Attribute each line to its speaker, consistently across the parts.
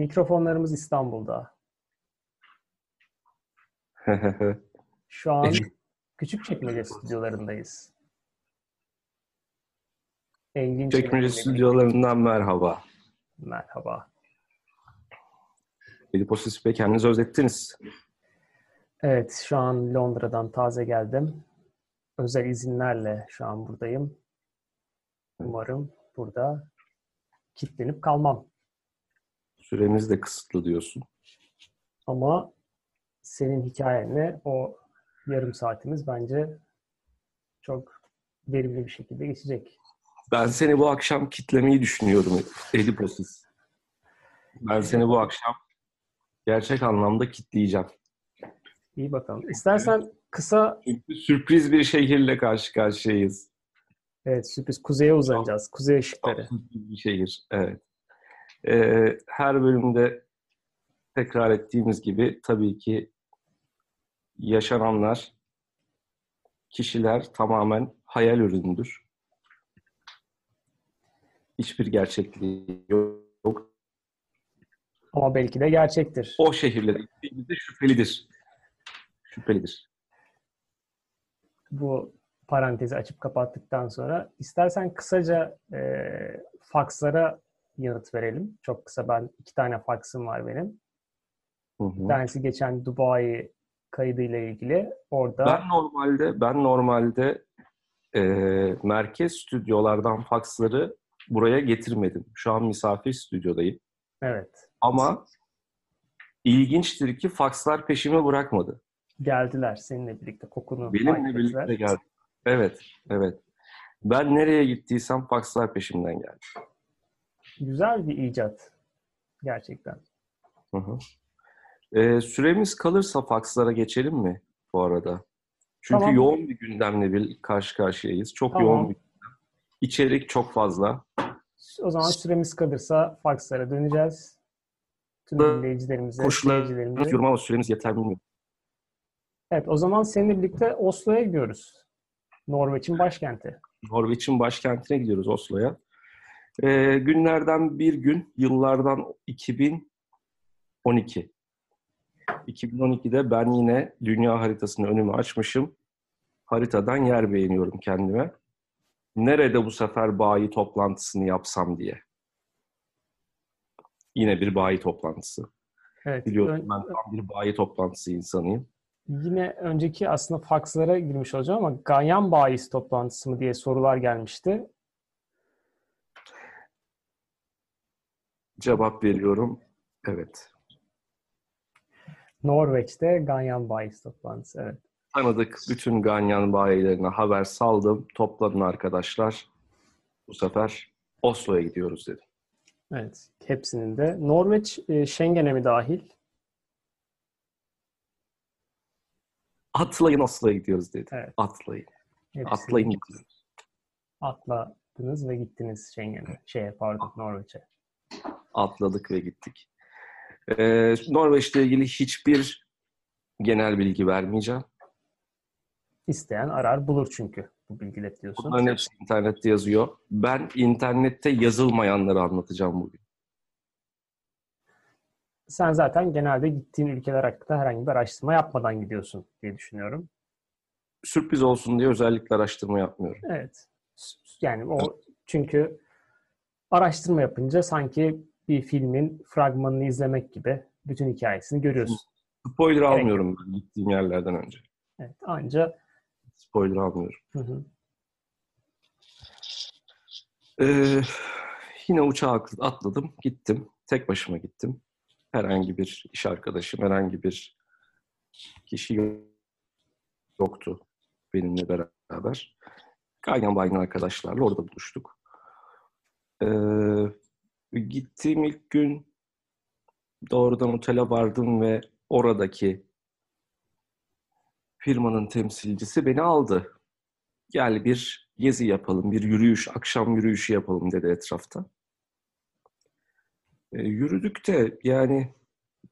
Speaker 1: Mikrofonlarımız İstanbul'da. Şu an Küçükçekmece stüdyolarındayız.
Speaker 2: Engin Çekmece stüdyolarından merhaba.
Speaker 1: Merhaba.
Speaker 2: Ediposis Bey kendinizi özlettiniz.
Speaker 1: Evet, şu an Londra'dan taze geldim. Özel izinlerle şu an buradayım. Umarım burada kilitlenip kalmam.
Speaker 2: Süremiz de kısıtlı diyorsun.
Speaker 1: Ama senin hikayenle o yarım saatimiz bence çok verimli bir şekilde geçecek.
Speaker 2: Ben seni bu akşam kitlemeyi düşünüyorum Ediposis. Ben seni bu akşam gerçek anlamda kitleyeceğim.
Speaker 1: İyi bakalım. İstersen kısa...
Speaker 2: Çünkü sürpriz bir şehirle karşı karşıyayız.
Speaker 1: Evet sürpriz. Kuzeye uzanacağız. Kuzey ışıkları.
Speaker 2: Sürpriz bir şehir. Evet. Ee, her bölümde tekrar ettiğimiz gibi tabii ki yaşananlar, kişiler tamamen hayal ürünüdür. Hiçbir gerçekliği yok.
Speaker 1: Ama belki de gerçektir.
Speaker 2: O şehirlere gittiğimizde şüphelidir. Şüphelidir.
Speaker 1: Bu parantezi açıp kapattıktan sonra istersen kısaca e, fakslara yanıt verelim. Çok kısa ben iki tane faksım var benim. Hı hı. Bir tanesi geçen Dubai kaydıyla ilgili. Orada
Speaker 2: ben normalde ben normalde e, merkez stüdyolardan faksları buraya getirmedim. Şu an misafir stüdyodayım.
Speaker 1: Evet.
Speaker 2: Ama ilginçtir ki fakslar peşimi bırakmadı.
Speaker 1: Geldiler seninle birlikte kokunu
Speaker 2: Benimle birlikte geldi. Evet, evet. Ben nereye gittiysem fakslar peşimden geldi.
Speaker 1: Güzel bir icat. Gerçekten.
Speaker 2: Hı hı. Ee, süremiz kalırsa fakslara geçelim mi bu arada? Çünkü tamam. yoğun bir gündemle bir karşı karşıyayız. Çok tamam. yoğun bir gündem. İçerik çok fazla.
Speaker 1: O zaman süremiz kalırsa fakslara döneceğiz. Tüm dinleyicilerimize,
Speaker 2: seyircilerimize. Yorum ama süremiz yeter bilmiyorum.
Speaker 1: Evet, o zaman seninle birlikte Oslo'ya gidiyoruz. Norveç'in başkenti.
Speaker 2: Norveç'in başkentine gidiyoruz Oslo'ya. Ee, günlerden bir gün, yıllardan 2012. 2012'de ben yine dünya haritasını önüme açmışım. Haritadan yer beğeniyorum kendime. Nerede bu sefer bayi toplantısını yapsam diye. Yine bir bayi toplantısı. Evet, Biliyorsun ben tam bir bayi toplantısı insanıyım.
Speaker 1: Yine önceki aslında fakslara girmiş olacağım ama Ganyan bayisi toplantısı mı diye sorular gelmişti.
Speaker 2: Cevap veriyorum. Evet.
Speaker 1: Norveç'te Ganyan bayisi toplantısı. Evet.
Speaker 2: Tanıdık bütün Ganyan bayilerine haber saldım. Toplanın arkadaşlar. Bu sefer Oslo'ya gidiyoruz dedim.
Speaker 1: Evet. Hepsinin de. Norveç e, Schengen'e mi dahil?
Speaker 2: Atlayın Oslo'ya gidiyoruz dedi. Evet. Atlayın. Hepsini Atlayın gidiyoruz.
Speaker 1: Atladınız ve gittiniz Schengen'e. Şeye pardon Norveç'e.
Speaker 2: Atladık ve gittik. Ee, Norveç'le ilgili hiçbir genel bilgi vermeyeceğim.
Speaker 1: İsteyen arar bulur çünkü bu bilgileri diyorsun.
Speaker 2: Bunların hepsi internette yazıyor. Ben internette yazılmayanları anlatacağım bugün.
Speaker 1: Sen zaten genelde gittiğin ülkeler hakkında herhangi bir araştırma yapmadan gidiyorsun diye düşünüyorum.
Speaker 2: Sürpriz olsun diye özellikle araştırma yapmıyorum.
Speaker 1: Evet. Yani o çünkü araştırma yapınca sanki bir filmin fragmanını izlemek gibi bütün hikayesini görüyorsun.
Speaker 2: Spoiler evet. almıyorum ben gittiğim yerlerden önce.
Speaker 1: Evet, anca
Speaker 2: spoiler almıyorum. Hı hı. Ee, yine uçağa atladım, gittim. Tek başıma gittim. Herhangi bir iş arkadaşım, herhangi bir kişi yoktu benimle beraber. Ganyan Bay'ın arkadaşlarla orada buluştuk. Ee, Gittiğim ilk gün doğrudan otele vardım ve oradaki firmanın temsilcisi beni aldı. Gel bir gezi yapalım, bir yürüyüş, akşam yürüyüşü yapalım dedi etrafta. E, yürüdük de yani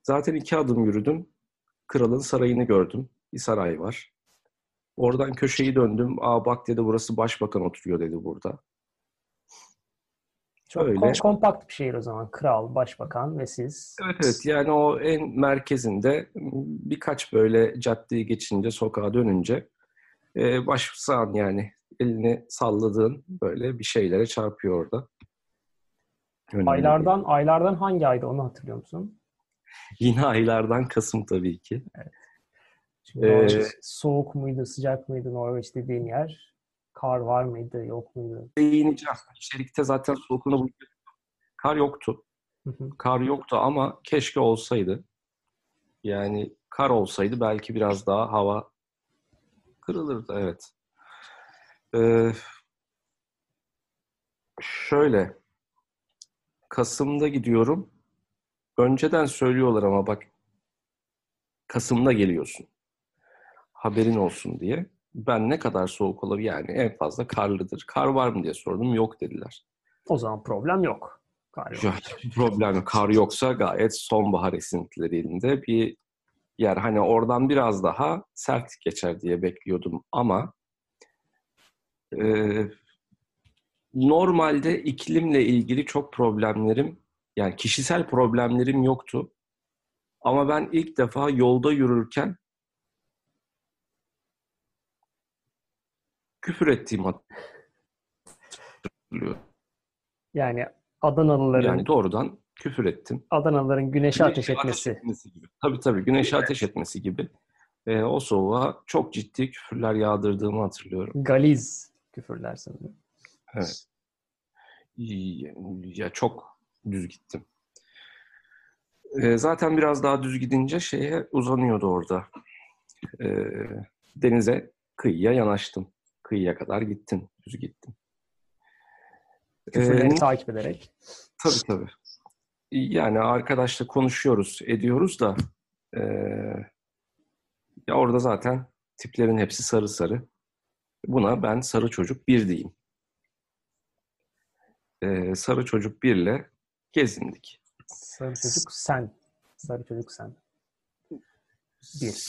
Speaker 2: zaten iki adım yürüdüm. Kralın sarayını gördüm. Bir saray var. Oradan köşeyi döndüm. Aa bak dedi burası başbakan oturuyor dedi burada.
Speaker 1: Çok Öyle. Kom- kompakt bir şehir o zaman. Kral, başbakan ve siz.
Speaker 2: Evet evet yani o en merkezinde birkaç böyle caddeyi geçince, sokağa dönünce e, başsağın yani elini salladığın böyle bir şeylere çarpıyor orada.
Speaker 1: Önemli aylardan değil. aylardan hangi ayda onu hatırlıyor musun?
Speaker 2: Yine aylardan Kasım tabii ki. Evet.
Speaker 1: ee, soğuk muydu, sıcak mıydı Norveç dediğin yer? Kar var mıydı, yok muydu?
Speaker 2: Değineceğim. İçerikte zaten soğukluğuna Kar yoktu. Kar yoktu ama keşke olsaydı. Yani kar olsaydı belki biraz daha hava kırılırdı. Evet. Ee, şöyle Kasım'da gidiyorum. Önceden söylüyorlar ama bak Kasım'da geliyorsun. Haberin olsun diye. Ben ne kadar soğuk olur yani en fazla karlıdır. Kar var mı diye sordum. Yok dediler.
Speaker 1: O zaman problem yok.
Speaker 2: Kar yok. problem yok. Kar yoksa gayet sonbahar esintilerinde bir yer. Hani oradan biraz daha sert geçer diye bekliyordum ama e, normalde iklimle ilgili çok problemlerim yani kişisel problemlerim yoktu. Ama ben ilk defa yolda yürürken küfür ettiğim hatırlıyorum.
Speaker 1: Yani Adanalıların
Speaker 2: yani doğrudan küfür ettim.
Speaker 1: Adanalıların güneşe ateş etmesi.
Speaker 2: Ateş etmesi gibi. Tabii tabii güneşe evet. ateş etmesi gibi. E, o soğuğa çok ciddi küfürler yağdırdığımı hatırlıyorum.
Speaker 1: Galiz küfürler sanırım.
Speaker 2: Evet. Ya çok düz gittim. E, zaten biraz daha düz gidince şeye uzanıyordu orada. E, denize, kıyıya yanaştım. Kıyıya kadar gittim, düz gittim.
Speaker 1: Küfürleri ee, takip ederek.
Speaker 2: Tabii tabii. Yani arkadaşla konuşuyoruz, ediyoruz da e, ya orada zaten tiplerin hepsi sarı sarı. Buna ben sarı çocuk bir diyeyim. Ee, sarı çocuk birle gezindik.
Speaker 1: Sarı çocuk sen. Sarı çocuk sen. Bir.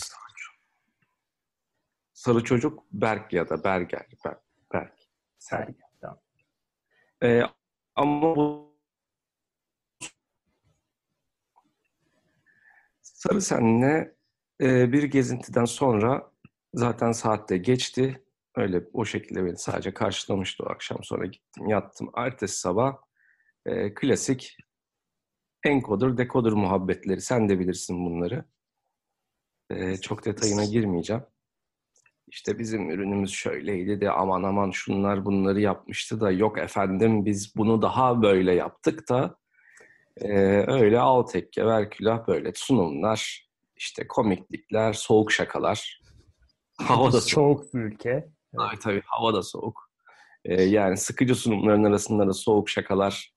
Speaker 2: Sarı çocuk Berk ya da Berger. Berk. Berk.
Speaker 1: Berk. Tamam.
Speaker 2: Ee, ama bu Sarı Sen'le e, bir gezintiden sonra zaten saatte geçti. Öyle o şekilde beni sadece karşılamıştı o akşam. Sonra gittim yattım. Ertesi sabah e, klasik encoder decoder muhabbetleri. Sen de bilirsin bunları. E, çok detayına girmeyeceğim. İşte bizim ürünümüz şöyleydi de aman aman şunlar bunları yapmıştı da yok efendim biz bunu daha böyle yaptık da e, öyle al tekke ver külah böyle sunumlar işte komiklikler, soğuk şakalar.
Speaker 1: Hava da soğuk. bir ülke.
Speaker 2: Ay, tabii hava da soğuk. Ee, yani sıkıcı sunumların arasında da soğuk şakalar.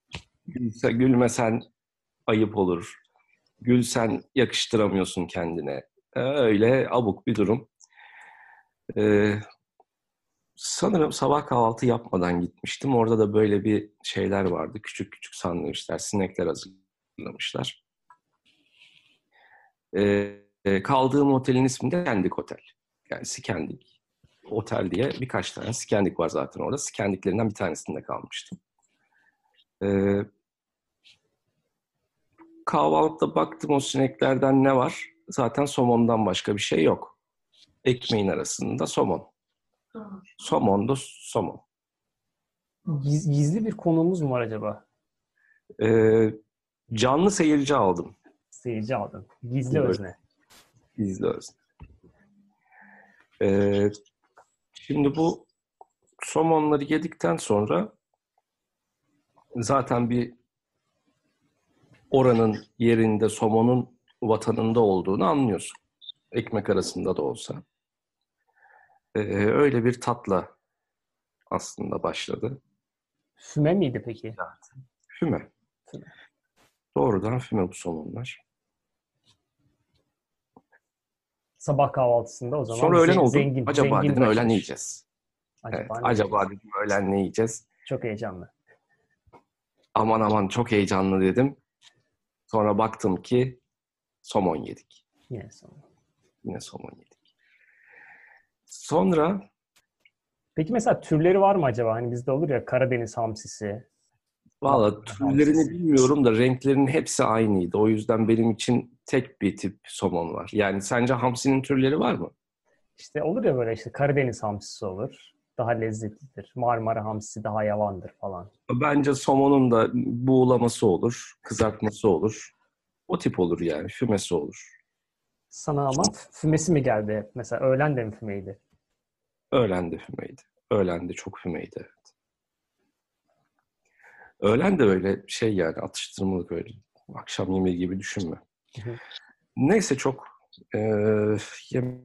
Speaker 2: Gülse, gülmesen ayıp olur. Gülsen yakıştıramıyorsun kendine. Ee, öyle abuk bir durum. Ee, sanırım sabah kahvaltı yapmadan gitmiştim. Orada da böyle bir şeyler vardı. Küçük küçük sandviçler, sinekler hazırlamışlar. Ee, kaldığım otelin ismi de Skendik Otel. Yani Skendik Otel diye birkaç tane Skendik var zaten orada. Skendiklerinden bir tanesinde kalmıştım. Ee, kahvaltıda baktım o sineklerden ne var? Zaten somondan başka bir şey yok. Ekmeğin arasında somon. Somon da somon.
Speaker 1: Gizli bir konumuz mu var acaba?
Speaker 2: Ee, canlı seyirci aldım.
Speaker 1: Seyirci aldın. Gizli evet. özne.
Speaker 2: Gizli özne. Ee, şimdi bu somonları yedikten sonra zaten bir oranın yerinde somonun vatanında olduğunu anlıyorsun. Ekmek arasında da olsa. Ee, öyle bir tatla aslında başladı.
Speaker 1: Füme miydi peki?
Speaker 2: Evet. Füme. füme. Doğrudan füme bu somonlar.
Speaker 1: Sabah kahvaltısında o zaman.
Speaker 2: Sonra öğlen oldu. Zengin, acaba zengin dedim öğlen ne yiyeceğiz? Acaba, evet, ne acaba yiyeceğiz? dedim öğlen ne yiyeceğiz?
Speaker 1: Çok heyecanlı.
Speaker 2: Aman aman çok heyecanlı dedim. Sonra baktım ki somon yedik.
Speaker 1: Yine somon.
Speaker 2: Yine somon yedik. Sonra
Speaker 1: Peki mesela türleri var mı acaba? Hani bizde olur ya Karadeniz hamsisi.
Speaker 2: Valla türlerini bilmiyorum da renklerinin hepsi aynıydı. O yüzden benim için tek bir tip somon var. Yani sence hamsinin türleri var mı?
Speaker 1: İşte olur ya böyle işte Karadeniz hamsisi olur. Daha lezzetlidir. Marmara hamsisi daha yavandır falan.
Speaker 2: Bence somonun da buğulaması olur, kızartması olur. O tip olur yani, fümesi olur.
Speaker 1: Sana ama fümesi mi geldi? Mesela öğlen de mi fümeydi?
Speaker 2: Öğlen de fümeydi. Öğlen de çok fümeydi evet. Öğlen de öyle şey yani atıştırmalık öyle. Akşam yemeği gibi düşünme. Hı. Neyse çok e, yemek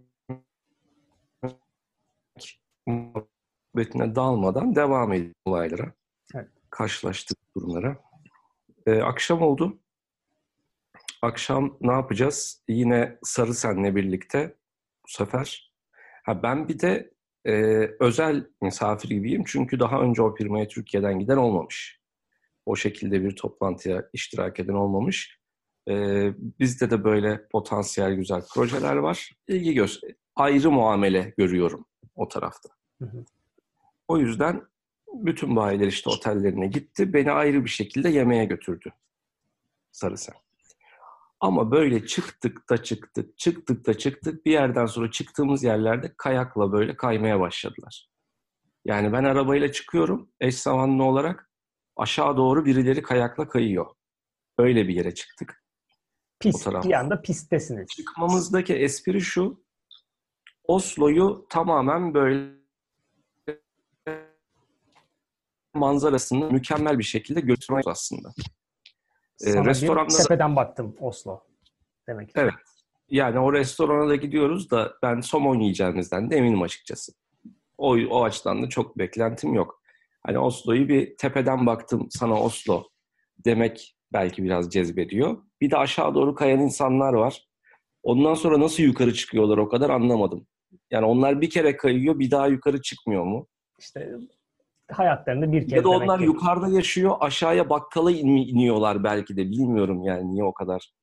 Speaker 2: muhabbetine dalmadan devam edelim olaylara. Evet. Karşılaştık durumlara. E, akşam oldu. Akşam ne yapacağız? Yine Sarı Sen'le birlikte bu sefer. Ha ben bir de e, özel misafir gibiyim. Çünkü daha önce o firmaya Türkiye'den giden olmamış. O şekilde bir toplantıya iştirak eden olmamış. E, bizde de böyle potansiyel güzel projeler var. İlgi göster ayrı muamele görüyorum o tarafta. Hı hı. O yüzden bütün bayiler işte otellerine gitti. Beni ayrı bir şekilde yemeğe götürdü Sarısen. Ama böyle çıktık da çıktık, çıktık da çıktık. Bir yerden sonra çıktığımız yerlerde kayakla böyle kaymaya başladılar. Yani ben arabayla çıkıyorum eş zamanlı olarak aşağı doğru birileri kayakla kayıyor. Öyle bir yere çıktık.
Speaker 1: Pist, bir anda pisttesiniz.
Speaker 2: Çıkmamızdaki espri şu. Oslo'yu tamamen böyle manzarasını mükemmel bir şekilde götürmek aslında.
Speaker 1: Ee, Sana restoranda bir tepeden baktım Oslo demek.
Speaker 2: Evet. Yani o restorana da gidiyoruz da ben somon yiyeceğimizden de eminim açıkçası. O, o açıdan da çok beklentim yok. Hani Oslo'yu bir tepeden baktım sana Oslo demek belki biraz cezbediyor. Bir de aşağı doğru kayan insanlar var. Ondan sonra nasıl yukarı çıkıyorlar o kadar anlamadım. Yani onlar bir kere kayıyor bir daha yukarı çıkmıyor mu?
Speaker 1: İşte hayatlarında bir kez
Speaker 2: Ya da onlar yukarıda yaşıyor, aşağıya bakkala in, iniyorlar belki de. Bilmiyorum yani niye o kadar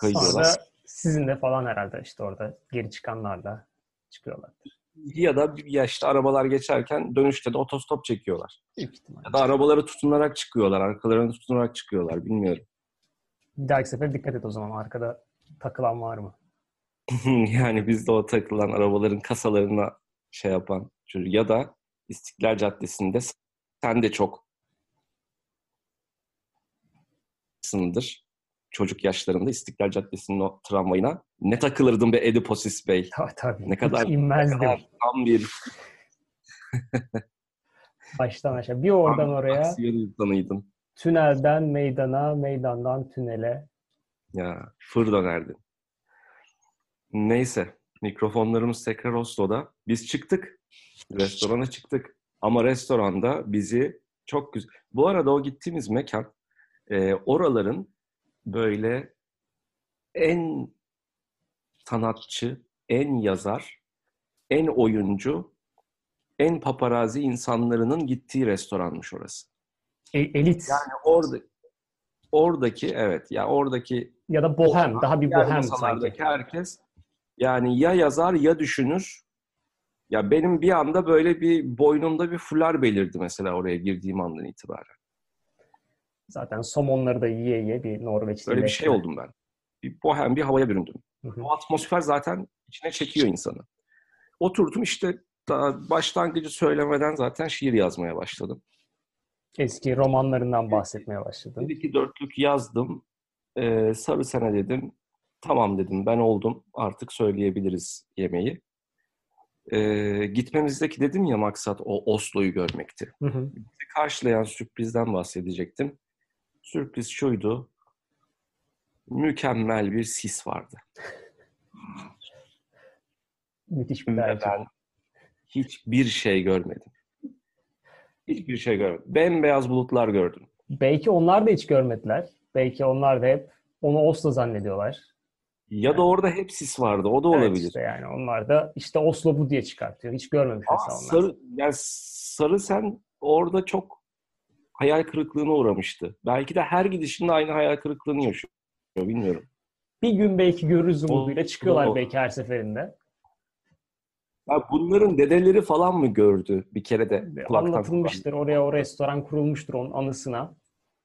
Speaker 2: kayıyorlar. Sonra
Speaker 1: sizinle falan herhalde işte orada geri çıkanlarla çıkıyorlar.
Speaker 2: Ya da ya işte arabalar geçerken dönüşte de otostop çekiyorlar. Ya da arabaları tutunarak çıkıyorlar, arkalarını tutunarak çıkıyorlar. Bilmiyorum.
Speaker 1: Bir dahaki sefer dikkat et o zaman. Arkada takılan var mı?
Speaker 2: yani biz de o takılan arabaların kasalarına şey yapan ya da İstiklal Caddesi'nde sen de çok sınırdır. Çocuk yaşlarında İstiklal Caddesi'nin o tramvayına ne takılırdım be Ediposis Bey.
Speaker 1: Tabii tabii.
Speaker 2: Ne kadar, ne kadar tam bir
Speaker 1: baştan aşağı. Bir oradan tam oraya.
Speaker 2: insanıydım.
Speaker 1: Tünelden meydana, meydandan tünele.
Speaker 2: Ya fır dönerdin. Neyse. Mikrofonlarımız tekrar Oslo'da. Biz çıktık. Restorana çıktık. Ama restoranda bizi çok güzel... Bu arada o gittiğimiz mekan e, oraların böyle en sanatçı, en yazar, en oyuncu, en paparazi insanlarının gittiği restoranmış orası.
Speaker 1: E, elit.
Speaker 2: Yani orada oradaki evet ya yani oradaki
Speaker 1: ya da bohem daha bir bohem sanki.
Speaker 2: herkes yani ya yazar ya düşünür ya benim bir anda böyle bir boynumda bir fular belirdi mesela oraya girdiğim andan itibaren.
Speaker 1: Zaten somonları da yiye yiye bir Norveçli.
Speaker 2: Böyle bir şey oldum ben. Bir bohem bir havaya büründüm. Hı hı. O atmosfer zaten içine çekiyor insanı. Oturdum işte daha başlangıcı söylemeden zaten şiir yazmaya başladım.
Speaker 1: Eski romanlarından bahsetmeye başladın.
Speaker 2: Bir iki dörtlük yazdım. Ee, sarı sene dedim. Tamam dedim ben oldum. Artık söyleyebiliriz yemeği e, gitmemizdeki dedim ya maksat o Oslo'yu görmekti. Hı hı. Bizi karşılayan sürprizden bahsedecektim. Sürpriz şuydu. Mükemmel bir sis vardı.
Speaker 1: Müthiş bir Ben
Speaker 2: hiçbir şey görmedim. Hiçbir şey görmedim. Bembeyaz bulutlar gördüm.
Speaker 1: Belki onlar da hiç görmediler. Belki onlar da hep onu Oslo zannediyorlar.
Speaker 2: Ya da orada hep sis vardı. O da evet olabilir.
Speaker 1: Işte yani onlar da işte Oslo bu diye çıkartıyor. Hiç görmemiş Aa, mesela
Speaker 2: onlar. Sarı, yani sarı sen orada çok hayal kırıklığına uğramıştı. Belki de her gidişinde aynı hayal kırıklığını yaşıyor. Bilmiyorum.
Speaker 1: Bir gün belki görürüz umuduyla çıkıyorlar o, belki her seferinde.
Speaker 2: Ya bunların dedeleri falan mı gördü bir kere de?
Speaker 1: Anlatılmıştır. Oraya o restoran kurulmuştur onun anısına.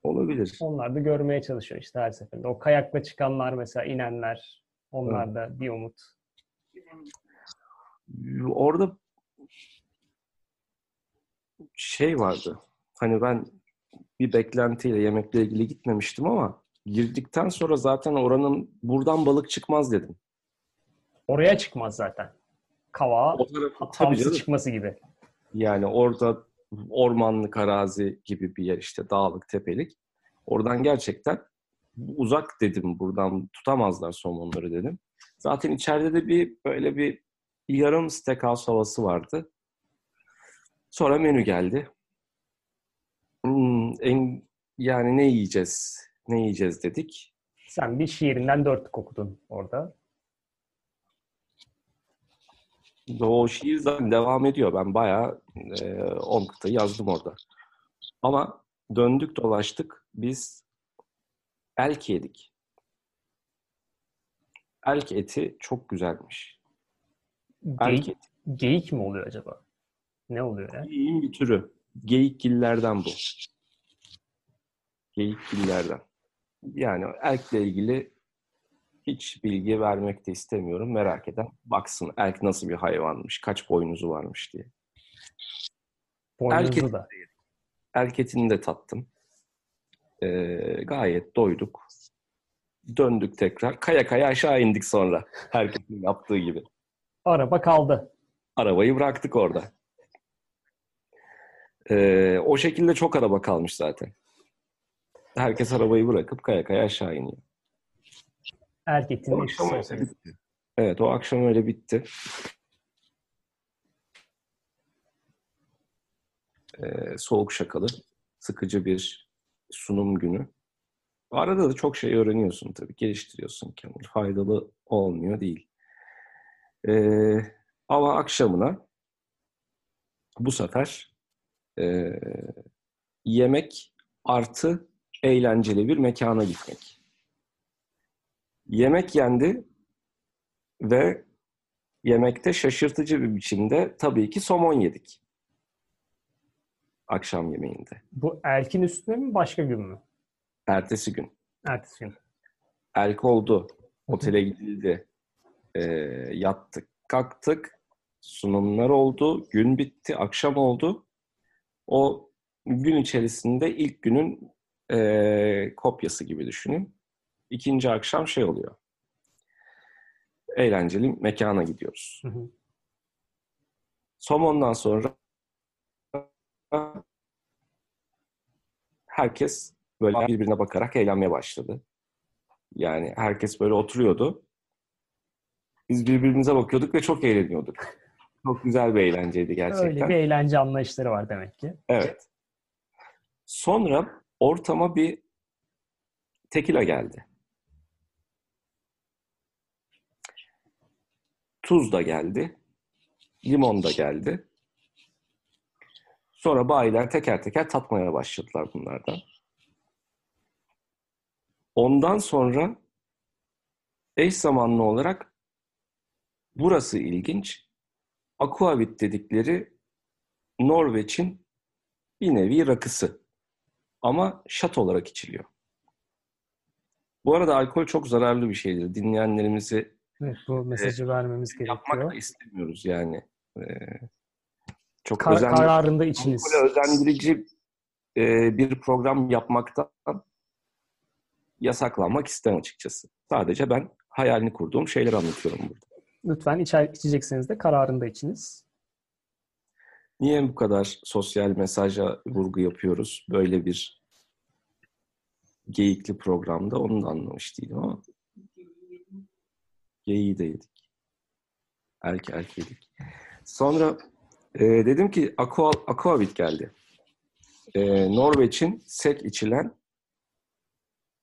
Speaker 2: Olabilir.
Speaker 1: Onlar da görmeye çalışıyor işte her seferinde. O kayakla çıkanlar mesela inenler onlar evet. da bir umut.
Speaker 2: Orada şey vardı. Hani ben bir beklentiyle yemekle ilgili gitmemiştim ama girdikten sonra zaten oranın buradan balık çıkmaz dedim.
Speaker 1: Oraya çıkmaz zaten. Kava, hamsi çıkması gibi.
Speaker 2: Yani orada ormanlık arazi gibi bir yer işte dağlık, tepelik. Oradan gerçekten uzak dedim buradan tutamazlar somonları dedim. Zaten içeride de bir böyle bir yarım steakhouse havası vardı. Sonra menü geldi. Hmm, en, yani ne yiyeceğiz? Ne yiyeceğiz dedik.
Speaker 1: Sen bir şiirinden dört okudun orada.
Speaker 2: O şiir zaten devam ediyor. Ben bayağı 10 e, kıta yazdım orada. Ama döndük dolaştık. Biz elk yedik. Elk eti çok güzelmiş.
Speaker 1: Elk eti. Geyik mi oluyor acaba? Ne oluyor ya?
Speaker 2: Geyiğin bir türü. Geyikgillerden bu. Geyikgillerden. Yani elkle ilgili hiç bilgi vermek de istemiyorum. Merak eden baksın elk nasıl bir hayvanmış, kaç boynuzu varmış diye.
Speaker 1: Boynuzu elk da.
Speaker 2: Elk etini de tattım. Ee, gayet doyduk. Döndük tekrar. Kaya kaya aşağı indik sonra. Herkesin yaptığı gibi.
Speaker 1: Araba kaldı.
Speaker 2: Arabayı bıraktık orada. Ee, o şekilde çok araba kalmış zaten. Herkes arabayı bırakıp kaya kaya aşağı iniyor.
Speaker 1: Erkekliğin
Speaker 2: akşam öyle bitti. Evet o akşam öyle bitti. Ee, soğuk şakalı, sıkıcı bir sunum günü. Arada da çok şey öğreniyorsun tabii, geliştiriyorsun Kemal. Faydalı olmuyor değil. Ee, ama akşamına bu sefer e, yemek artı eğlenceli bir mekana gitmek. Yemek yendi ve yemekte şaşırtıcı bir biçimde tabii ki somon yedik. Akşam yemeğinde.
Speaker 1: Bu elkin üstüne mi başka gün mü?
Speaker 2: Ertesi gün.
Speaker 1: Ertesi gün.
Speaker 2: Elk oldu. Otele gidildi. E, yattık. Kalktık. Sunumlar oldu. Gün bitti. Akşam oldu. O gün içerisinde ilk günün e, kopyası gibi düşünün. İkinci akşam şey oluyor. Eğlenceli mekana gidiyoruz. Hı hı. Somondan sonra herkes böyle birbirine bakarak eğlenmeye başladı. Yani herkes böyle oturuyordu. Biz birbirimize bakıyorduk ve çok eğleniyorduk. Çok güzel bir eğlenceydi gerçekten.
Speaker 1: Öyle bir eğlence anlayışları var demek ki.
Speaker 2: Evet. Sonra ortama bir tekila geldi. Tuz da geldi. Limon da geldi. Sonra bayiler teker teker tatmaya başladılar bunlardan. Ondan sonra eş zamanlı olarak burası ilginç. Aquavit dedikleri Norveç'in bir nevi rakısı. Ama şat olarak içiliyor. Bu arada alkol çok zararlı bir şeydir. Dinleyenlerimizi
Speaker 1: evet, bu mesajı e, vermemiz gerekiyor.
Speaker 2: Yapmak da istemiyoruz yani. E,
Speaker 1: çok Kar, özenli, kararında içiniz.
Speaker 2: özendirici e, bir program yapmaktan yasaklanmak istemem açıkçası. Sadece ben hayalini kurduğum şeyleri anlatıyorum burada.
Speaker 1: Lütfen içer, içecekseniz de kararında içiniz.
Speaker 2: Niye bu kadar sosyal mesaja vurgu yapıyoruz? Böyle bir geyikli programda onu da anlamış değilim ama geyiği de yedik. Erke erke yedik. Sonra e, dedim ki Aqua, Aquavit geldi. E, Norveç'in sek içilen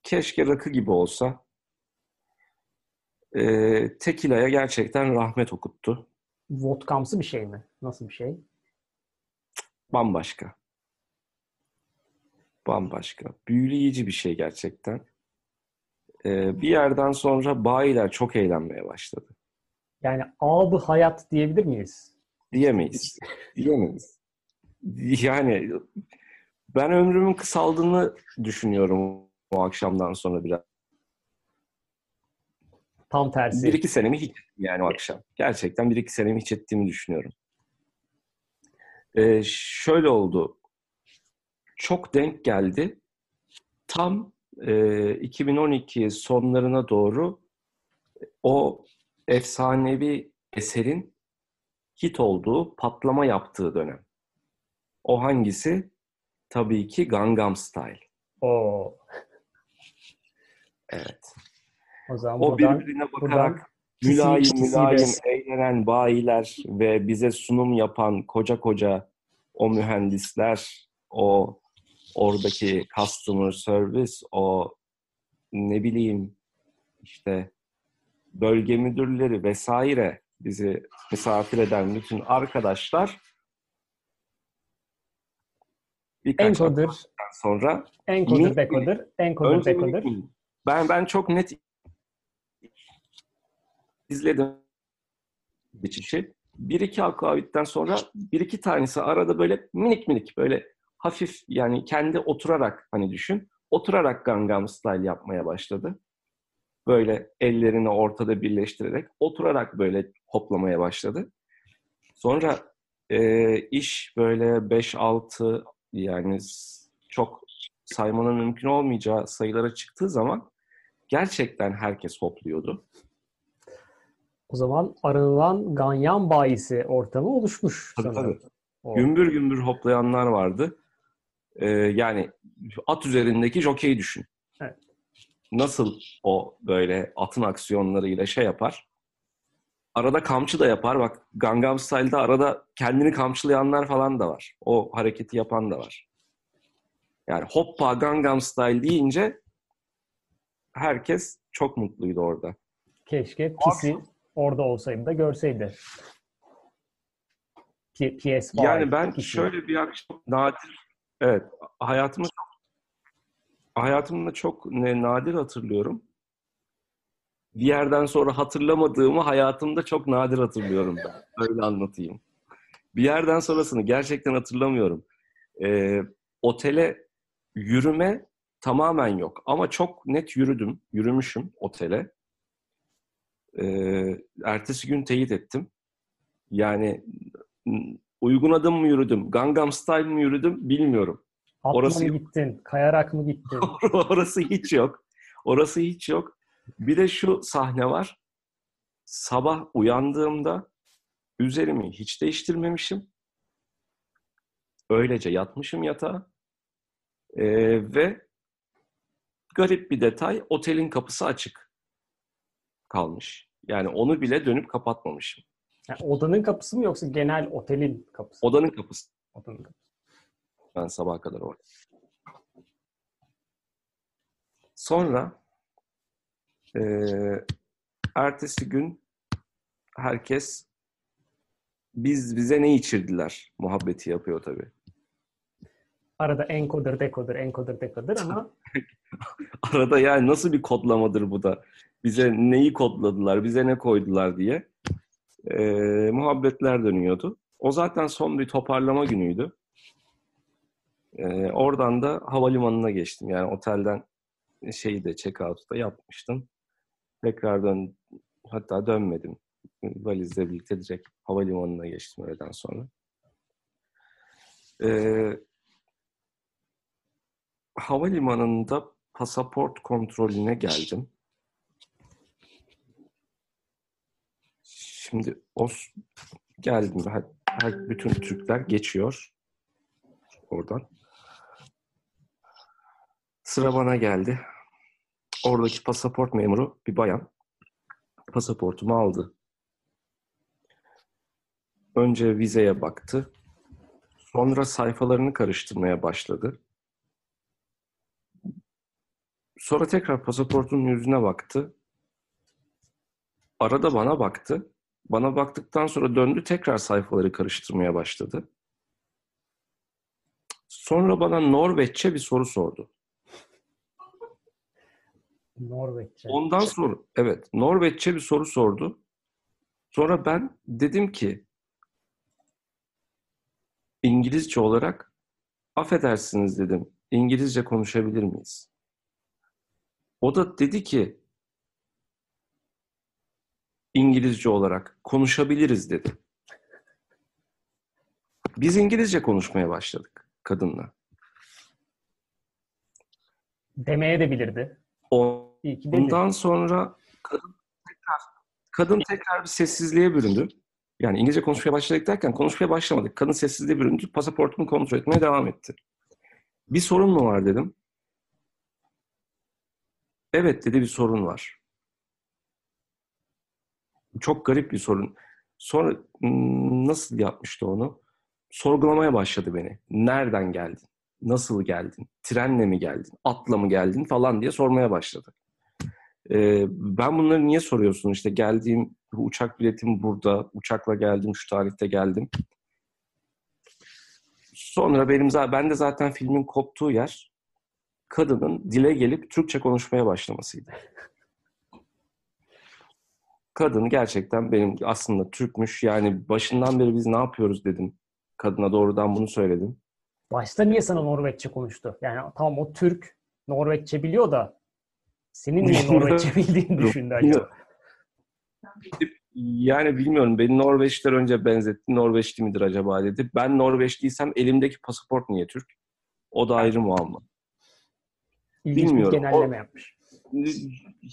Speaker 2: keşke rakı gibi olsa e, tekilaya gerçekten rahmet okuttu.
Speaker 1: Vodkamsı bir şey mi? Nasıl bir şey?
Speaker 2: Bambaşka. Bambaşka. Büyüleyici bir şey gerçekten. Ee, bir yerden sonra bayiler çok eğlenmeye başladı.
Speaker 1: Yani abı hayat diyebilir miyiz?
Speaker 2: Diyemeyiz. Diyemeyiz. Yani Ben ömrümün kısaldığını düşünüyorum o akşamdan sonra biraz.
Speaker 1: Tam tersi.
Speaker 2: Bir iki senemi hiç ettim yani o akşam. Gerçekten bir iki senemi hiç ettiğimi düşünüyorum. Ee, şöyle oldu. Çok denk geldi. Tam e, 2012 sonlarına doğru o efsanevi eserin hit olduğu, patlama yaptığı dönem. O hangisi? Tabii ki Gangnam Style.
Speaker 1: Oo.
Speaker 2: Evet.
Speaker 1: O zaman
Speaker 2: o
Speaker 1: buradan,
Speaker 2: birbirine bakarak mülayim mülayim eğlenen bayiler ve bize sunum yapan koca koca o mühendisler, o oradaki customer service, o ne bileyim işte bölge müdürleri vesaire bizi misafir eden bütün arkadaşlar
Speaker 1: birkaç encoder.
Speaker 2: sonra
Speaker 1: encoder decoder encoder decoder
Speaker 2: ben ben çok net izledim geçişi. Bir iki akavitten sonra bir iki tanesi arada böyle minik minik böyle hafif yani kendi oturarak hani düşün. Oturarak Gangnam Style yapmaya başladı. Böyle ellerini ortada birleştirerek oturarak böyle hoplamaya başladı. Sonra e, iş böyle 5-6 yani çok saymanın mümkün olmayacağı sayılara çıktığı zaman gerçekten herkes hopluyordu.
Speaker 1: O zaman aranılan ganyan bayisi ortamı oluşmuş.
Speaker 2: Tabii sanırım. tabii. O. Gümbür gümbür hoplayanlar vardı. Ee, yani at üzerindeki jokeyi düşün. Evet. Nasıl o böyle atın aksiyonlarıyla şey yapar? Arada kamçı da yapar. Bak Gangnam Style'da arada kendini kamçılayanlar falan da var. O hareketi yapan da var. Yani hoppa Gangnam Style deyince herkes çok mutluydu orada.
Speaker 1: Keşke Pisi orada olsaydı da görseydi.
Speaker 2: P- PS Yani ben kişi. şöyle bir akşam nadir evet hayatımda hayatımda çok ne, nadir hatırlıyorum. Bir yerden sonra hatırlamadığımı hayatımda çok nadir hatırlıyorum ben. Öyle anlatayım. Bir yerden sonrasını gerçekten hatırlamıyorum. Ee, otele yürüme tamamen yok. Ama çok net yürüdüm. Yürümüşüm otele. Ee, ertesi gün teyit ettim. Yani uygun adım mı yürüdüm, Gangnam Style mi yürüdüm bilmiyorum.
Speaker 1: Atla Orası mı gittin, kayarak mı gittin?
Speaker 2: Orası hiç yok. Orası hiç yok. Bir de şu sahne var. Sabah uyandığımda üzerimi hiç değiştirmemişim. Öylece yatmışım yatağa. Ee, ve garip bir detay, otelin kapısı açık kalmış. Yani onu bile dönüp kapatmamışım.
Speaker 1: Yani odanın kapısı mı yoksa genel otelin kapısı?
Speaker 2: Odanın kapısı. Odanın kapısı. Ben sabaha kadar orada. Sonra e, ertesi gün herkes biz bize ne içirdiler muhabbeti yapıyor tabii.
Speaker 1: Arada encoder, decoder, encoder, decoder ama
Speaker 2: arada yani nasıl bir kodlamadır bu da? Bize neyi kodladılar, bize ne koydular diye e, muhabbetler dönüyordu. O zaten son bir toparlama günüydü. E, oradan da havalimanına geçtim. Yani otelden şeyi de check-out'u da yapmıştım. Tekrar dön, hatta dönmedim. Valizle birlikte direkt havalimanına geçtim öğleden sonra. Ee, havalimanında pasaport kontrolüne geldim. Şimdi os geldim. Her, her, bütün Türkler geçiyor oradan. Sıra bana geldi. Oradaki pasaport memuru bir bayan. Pasaportumu aldı. Önce vizeye baktı. Sonra sayfalarını karıştırmaya başladı. Sonra tekrar pasaportunun yüzüne baktı. Arada bana baktı. Bana baktıktan sonra döndü tekrar sayfaları karıştırmaya başladı. Sonra bana Norveççe bir soru sordu.
Speaker 1: Norveççe.
Speaker 2: Ondan sonra evet Norveççe bir soru sordu. Sonra ben dedim ki İngilizce olarak affedersiniz dedim. İngilizce konuşabilir miyiz? O da dedi ki İngilizce olarak konuşabiliriz dedi. Biz İngilizce konuşmaya başladık kadınla.
Speaker 1: Demeye de bilirdi.
Speaker 2: Ondan sonra kadın tekrar, kadın tekrar bir sessizliğe büründü. Yani İngilizce konuşmaya başladık derken konuşmaya başlamadık. Kadın sessizliğe büründü. Pasaportumu kontrol etmeye devam etti. Bir sorun mu var dedim. Evet dedi bir sorun var. Çok garip bir sorun. Sonra nasıl yapmıştı onu? Sorgulamaya başladı beni. Nereden geldin? Nasıl geldin? Trenle mi geldin? Atla mı geldin? Falan diye sormaya başladı. Ee, ben bunları niye soruyorsun? İşte geldiğim uçak biletim burada. Uçakla geldim, şu tarihte geldim. Sonra benim ben de zaten filmin koptuğu yer kadının dile gelip Türkçe konuşmaya başlamasıydı. Kadın gerçekten benim aslında Türkmüş. Yani başından beri biz ne yapıyoruz dedim. Kadına doğrudan bunu söyledim.
Speaker 1: Başta niye sana Norveççe konuştu? Yani tamam o Türk Norveççe biliyor da senin niye Norveççe bildiğini düşündü acaba?
Speaker 2: Yani bilmiyorum. Beni Norveçler önce benzetti. Norveçli midir acaba dedi. Ben Norveçliysem elimdeki pasaport niye Türk? O da ayrı muamma.
Speaker 1: İlginç bilmiyorum. bir genelleme o, yapmış.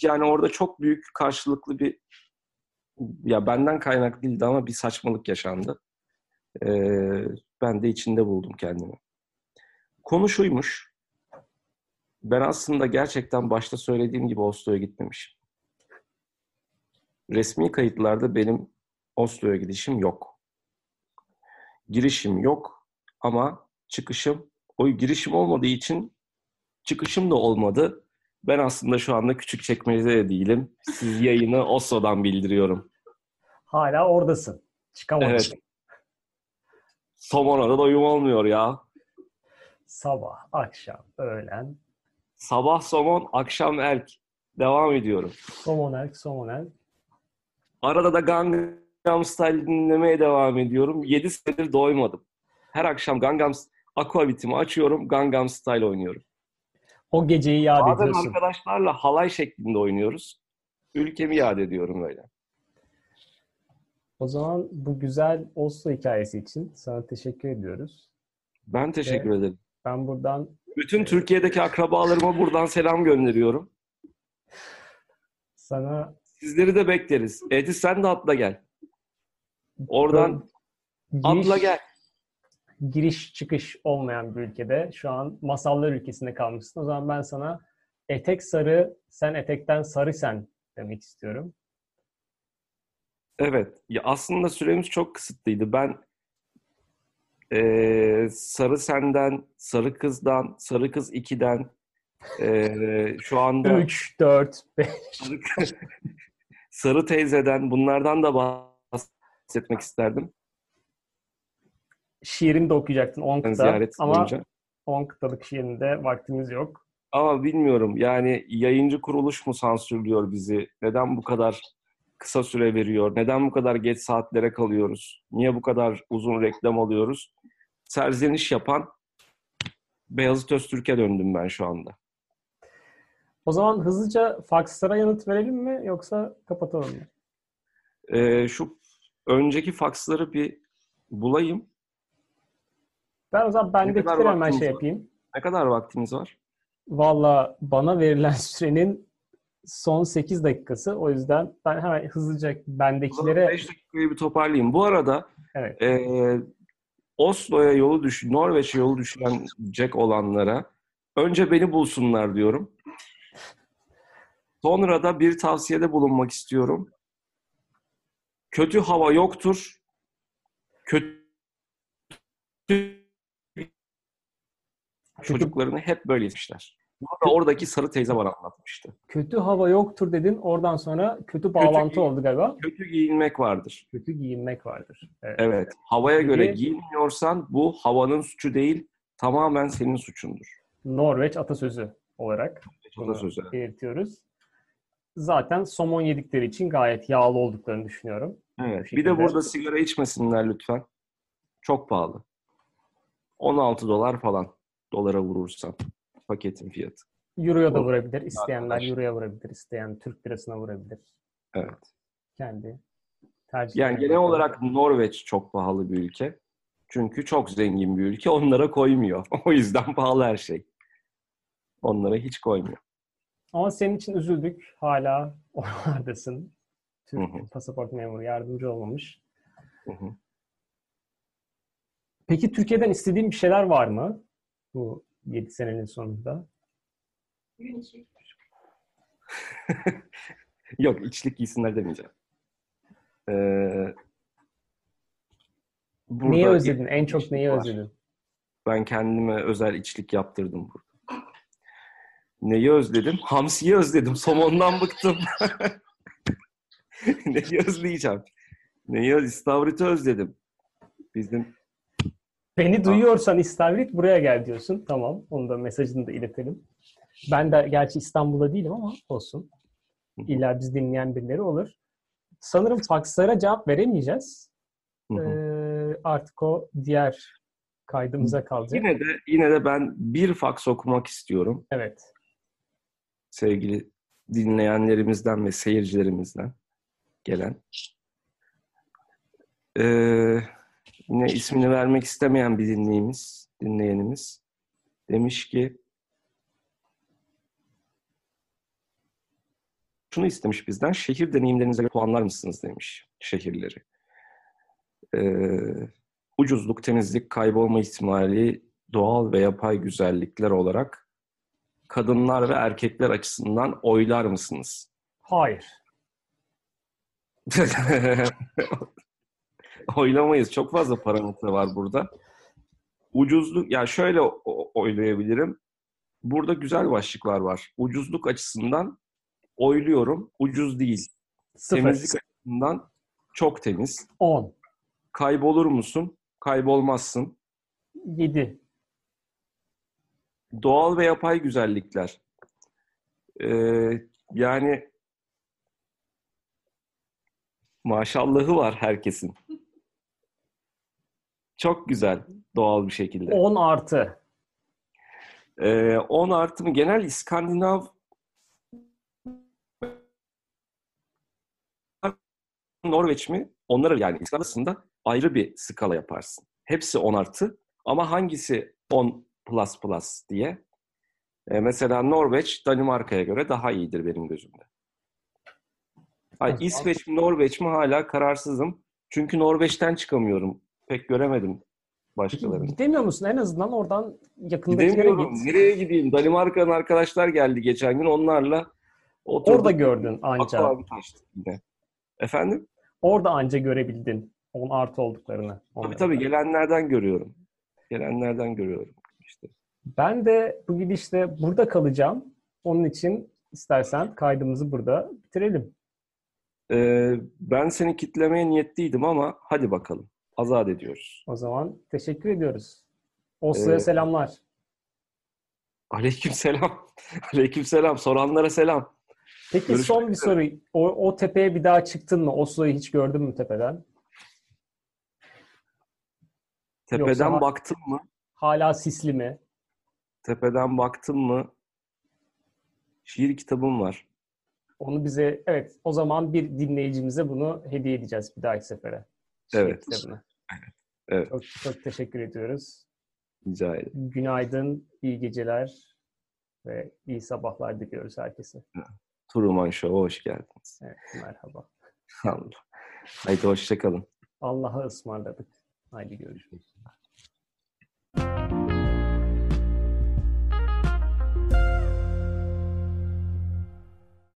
Speaker 2: Yani orada çok büyük karşılıklı bir ya benden kaynak değildi ama bir saçmalık yaşandı. Ee, ben de içinde buldum kendimi. Konu şuymuş. Ben aslında gerçekten başta söylediğim gibi Oslo'ya gitmemişim. Resmi kayıtlarda benim Oslo'ya gidişim yok. Girişim yok ama çıkışım, o girişim olmadığı için çıkışım da olmadı. Ben aslında şu anda küçük çekmecede de değilim. Siz yayını Oslo'dan bildiriyorum.
Speaker 1: Hala oradasın. Çıkamadın. Evet.
Speaker 2: Somona'da doyum olmuyor ya.
Speaker 1: Sabah, akşam, öğlen.
Speaker 2: Sabah somon, akşam elk. Devam ediyorum.
Speaker 1: Somon elk, somon elk.
Speaker 2: Arada da Gangnam Style dinlemeye devam ediyorum. 7 senedir doymadım. Her akşam Gangnam Aquavit'imi açıyorum, Gangnam Style oynuyorum.
Speaker 1: O geceyi yad Bazen ediyorsun.
Speaker 2: Bazen arkadaşlarla halay şeklinde oynuyoruz. Ülkemi yad ediyorum öyle.
Speaker 1: O zaman bu güzel Oslo hikayesi için sana teşekkür ediyoruz.
Speaker 2: Ben teşekkür Ve ederim.
Speaker 1: Ben buradan...
Speaker 2: Bütün Türkiye'deki akrabalarıma buradan selam gönderiyorum.
Speaker 1: Sana...
Speaker 2: Sizleri de bekleriz. Eti sen de atla gel. Oradan giriş, atla gel.
Speaker 1: Giriş çıkış olmayan bir ülkede şu an masallar ülkesinde kalmışsın. O zaman ben sana etek sarı, sen etekten sarı sen demek istiyorum.
Speaker 2: Evet. Ya aslında süremiz çok kısıtlıydı. Ben e, Sarı Sen'den, Sarı Kız'dan, Sarı Kız 2'den e, şu anda
Speaker 1: 3, 4, 5
Speaker 2: Sarı, Sarı Teyze'den bunlardan da bahsetmek isterdim.
Speaker 1: Şiirini de okuyacaktın 10 kıta ama boyunca. 10 kıtalık şiirinde vaktimiz yok.
Speaker 2: Ama bilmiyorum yani yayıncı kuruluş mu sansürlüyor bizi? Neden bu kadar kısa süre veriyor? Neden bu kadar geç saatlere kalıyoruz? Niye bu kadar uzun reklam alıyoruz? Serzeniş yapan Beyazıt Öztürk'e döndüm ben şu anda.
Speaker 1: O zaman hızlıca fakslara yanıt verelim mi yoksa kapatalım mı?
Speaker 2: Ee, şu önceki faksları bir bulayım.
Speaker 1: Ben o zaman bendekileri hemen şey yapayım.
Speaker 2: Ne kadar vaktimiz var?
Speaker 1: Valla bana verilen sürenin son 8 dakikası. O yüzden ben hemen hızlıca bendekilere...
Speaker 2: 5 dakikayı bir toparlayayım. Bu arada evet. e, Oslo'ya yolu düş, Norveç'e yolu düşecek olanlara önce beni bulsunlar diyorum. Sonra da bir tavsiyede bulunmak istiyorum. Kötü hava yoktur. Kötü çocuklarını hep böyle yetişler. Burada oradaki sarı teyze bana anlatmıştı.
Speaker 1: Kötü hava yoktur dedin. Oradan sonra kötü bağlantı kötü, oldu galiba.
Speaker 2: Kötü giyinmek vardır.
Speaker 1: Kötü giyinmek vardır.
Speaker 2: Evet. evet. Havaya Peki, göre giyinmiyorsan bu havanın suçu değil, tamamen senin suçundur.
Speaker 1: Norveç atasözü olarak atasözü. belirtiyoruz. Zaten somon yedikleri için gayet yağlı olduklarını düşünüyorum.
Speaker 2: Evet. Bir de burada sigara içmesinler lütfen. Çok pahalı. 16 dolar falan dolara vurursam paketin fiyatı.
Speaker 1: Euro'ya da vurabilir. İsteyenler Euro'ya vurabilir. İsteyen Türk lirasına vurabilir.
Speaker 2: Evet.
Speaker 1: Kendi
Speaker 2: tercih. Yani genel olarak Norveç çok pahalı bir ülke. Çünkü çok zengin bir ülke. Onlara koymuyor. o yüzden pahalı her şey. Onlara hiç koymuyor.
Speaker 1: Ama senin için üzüldük. Hala oralardasın. Türk hı hı. pasaport memuru yardımcı olmamış. Hı hı. Peki Türkiye'den istediğin bir şeyler var mı? Bu 7 senenin sonunda.
Speaker 2: Yok içlik giysinler demeyeceğim. Ee,
Speaker 1: neyi özledin? En çok neyi var. özledin?
Speaker 2: Ben kendime özel içlik yaptırdım burada. Neyi özledim? Hamsiyi özledim. Somondan bıktım. Neyi özleyeceğim? Neyi İstavriti özledim. Bizim
Speaker 1: Beni duyuyorsan İstavrit buraya gel diyorsun. Tamam. Onu da mesajını da iletelim. Ben de gerçi İstanbul'da değilim ama olsun. İlla biz dinleyen birileri olur. Sanırım fakslara cevap veremeyeceğiz. Ee, artık o diğer kaydımıza kalacak.
Speaker 2: Yine de yine de ben bir faks okumak istiyorum.
Speaker 1: Evet.
Speaker 2: Sevgili dinleyenlerimizden ve seyircilerimizden gelen. Ee, yine ismini vermek istemeyen bir dinleyimiz, dinleyenimiz demiş ki şunu istemiş bizden. Şehir deneyimlerinize puanlar mısınız demiş şehirleri. Ee, ucuzluk, temizlik, kaybolma ihtimali, doğal ve yapay güzellikler olarak kadınlar ve erkekler açısından oylar mısınız?
Speaker 1: Hayır.
Speaker 2: Oylamayız. Çok fazla parametre var burada. Ucuzluk, ya yani şöyle oylayabilirim. Burada güzel başlıklar var. Ucuzluk açısından oyluyorum. Ucuz değil. Sıfır. Temizlik açısından çok temiz.
Speaker 1: 10.
Speaker 2: Kaybolur musun? Kaybolmazsın.
Speaker 1: 7.
Speaker 2: Doğal ve yapay güzellikler. Ee, yani maşallahı var herkesin. Çok güzel doğal bir şekilde.
Speaker 1: 10 artı.
Speaker 2: Ee, 10 artı mı? Genel İskandinav Norveç mi? Onları yani İskandinav'sında ayrı bir skala yaparsın. Hepsi 10 artı ama hangisi 10 plus plus diye. Ee, mesela Norveç Danimarka'ya göre daha iyidir benim gözümde. Ay, İsveç mi Norveç mi hala kararsızım. Çünkü Norveç'ten çıkamıyorum. Pek göremedim başkalarını.
Speaker 1: Gidemiyor musun? En azından oradan yakındakilere
Speaker 2: git. Nereye gideyim? Danimarka'nın arkadaşlar geldi geçen gün. Onlarla
Speaker 1: oturduk. Orada gördün anca.
Speaker 2: Aqua yine. Efendim?
Speaker 1: Orada anca görebildin. On artı olduklarını.
Speaker 2: Tabii tabii gelenlerden görüyorum. Gelenlerden görüyorum işte.
Speaker 1: Ben de bu gidişte burada kalacağım. Onun için istersen kaydımızı burada bitirelim.
Speaker 2: Ee, ben seni kitlemeye niyetliydim ama hadi bakalım. Azat ediyoruz.
Speaker 1: O zaman teşekkür ediyoruz. Oslo'ya ee, selamlar.
Speaker 2: Aleyküm selam. Aleyküm selam. Soranlara selam.
Speaker 1: Peki Görüşmek son bir soru. O, o tepeye bir daha çıktın mı? Oslo'yu hiç gördün mü tepeden?
Speaker 2: Tepeden Yoksa baktın mı?
Speaker 1: Hala sisli mi?
Speaker 2: Tepeden baktın mı? Şiir kitabım var.
Speaker 1: Onu bize evet o zaman bir dinleyicimize bunu hediye edeceğiz bir dahaki sefere.
Speaker 2: Şiir evet. Kitabını.
Speaker 1: Evet. Çok, çok teşekkür ediyoruz.
Speaker 2: Rica ederim.
Speaker 1: Günaydın, iyi geceler ve iyi sabahlar diliyoruz herkese.
Speaker 2: Truman Show'a hoş geldiniz.
Speaker 1: Evet, merhaba.
Speaker 2: Allah. Haydi hoşçakalın.
Speaker 1: Allah'a ısmarladık. Haydi görüşürüz.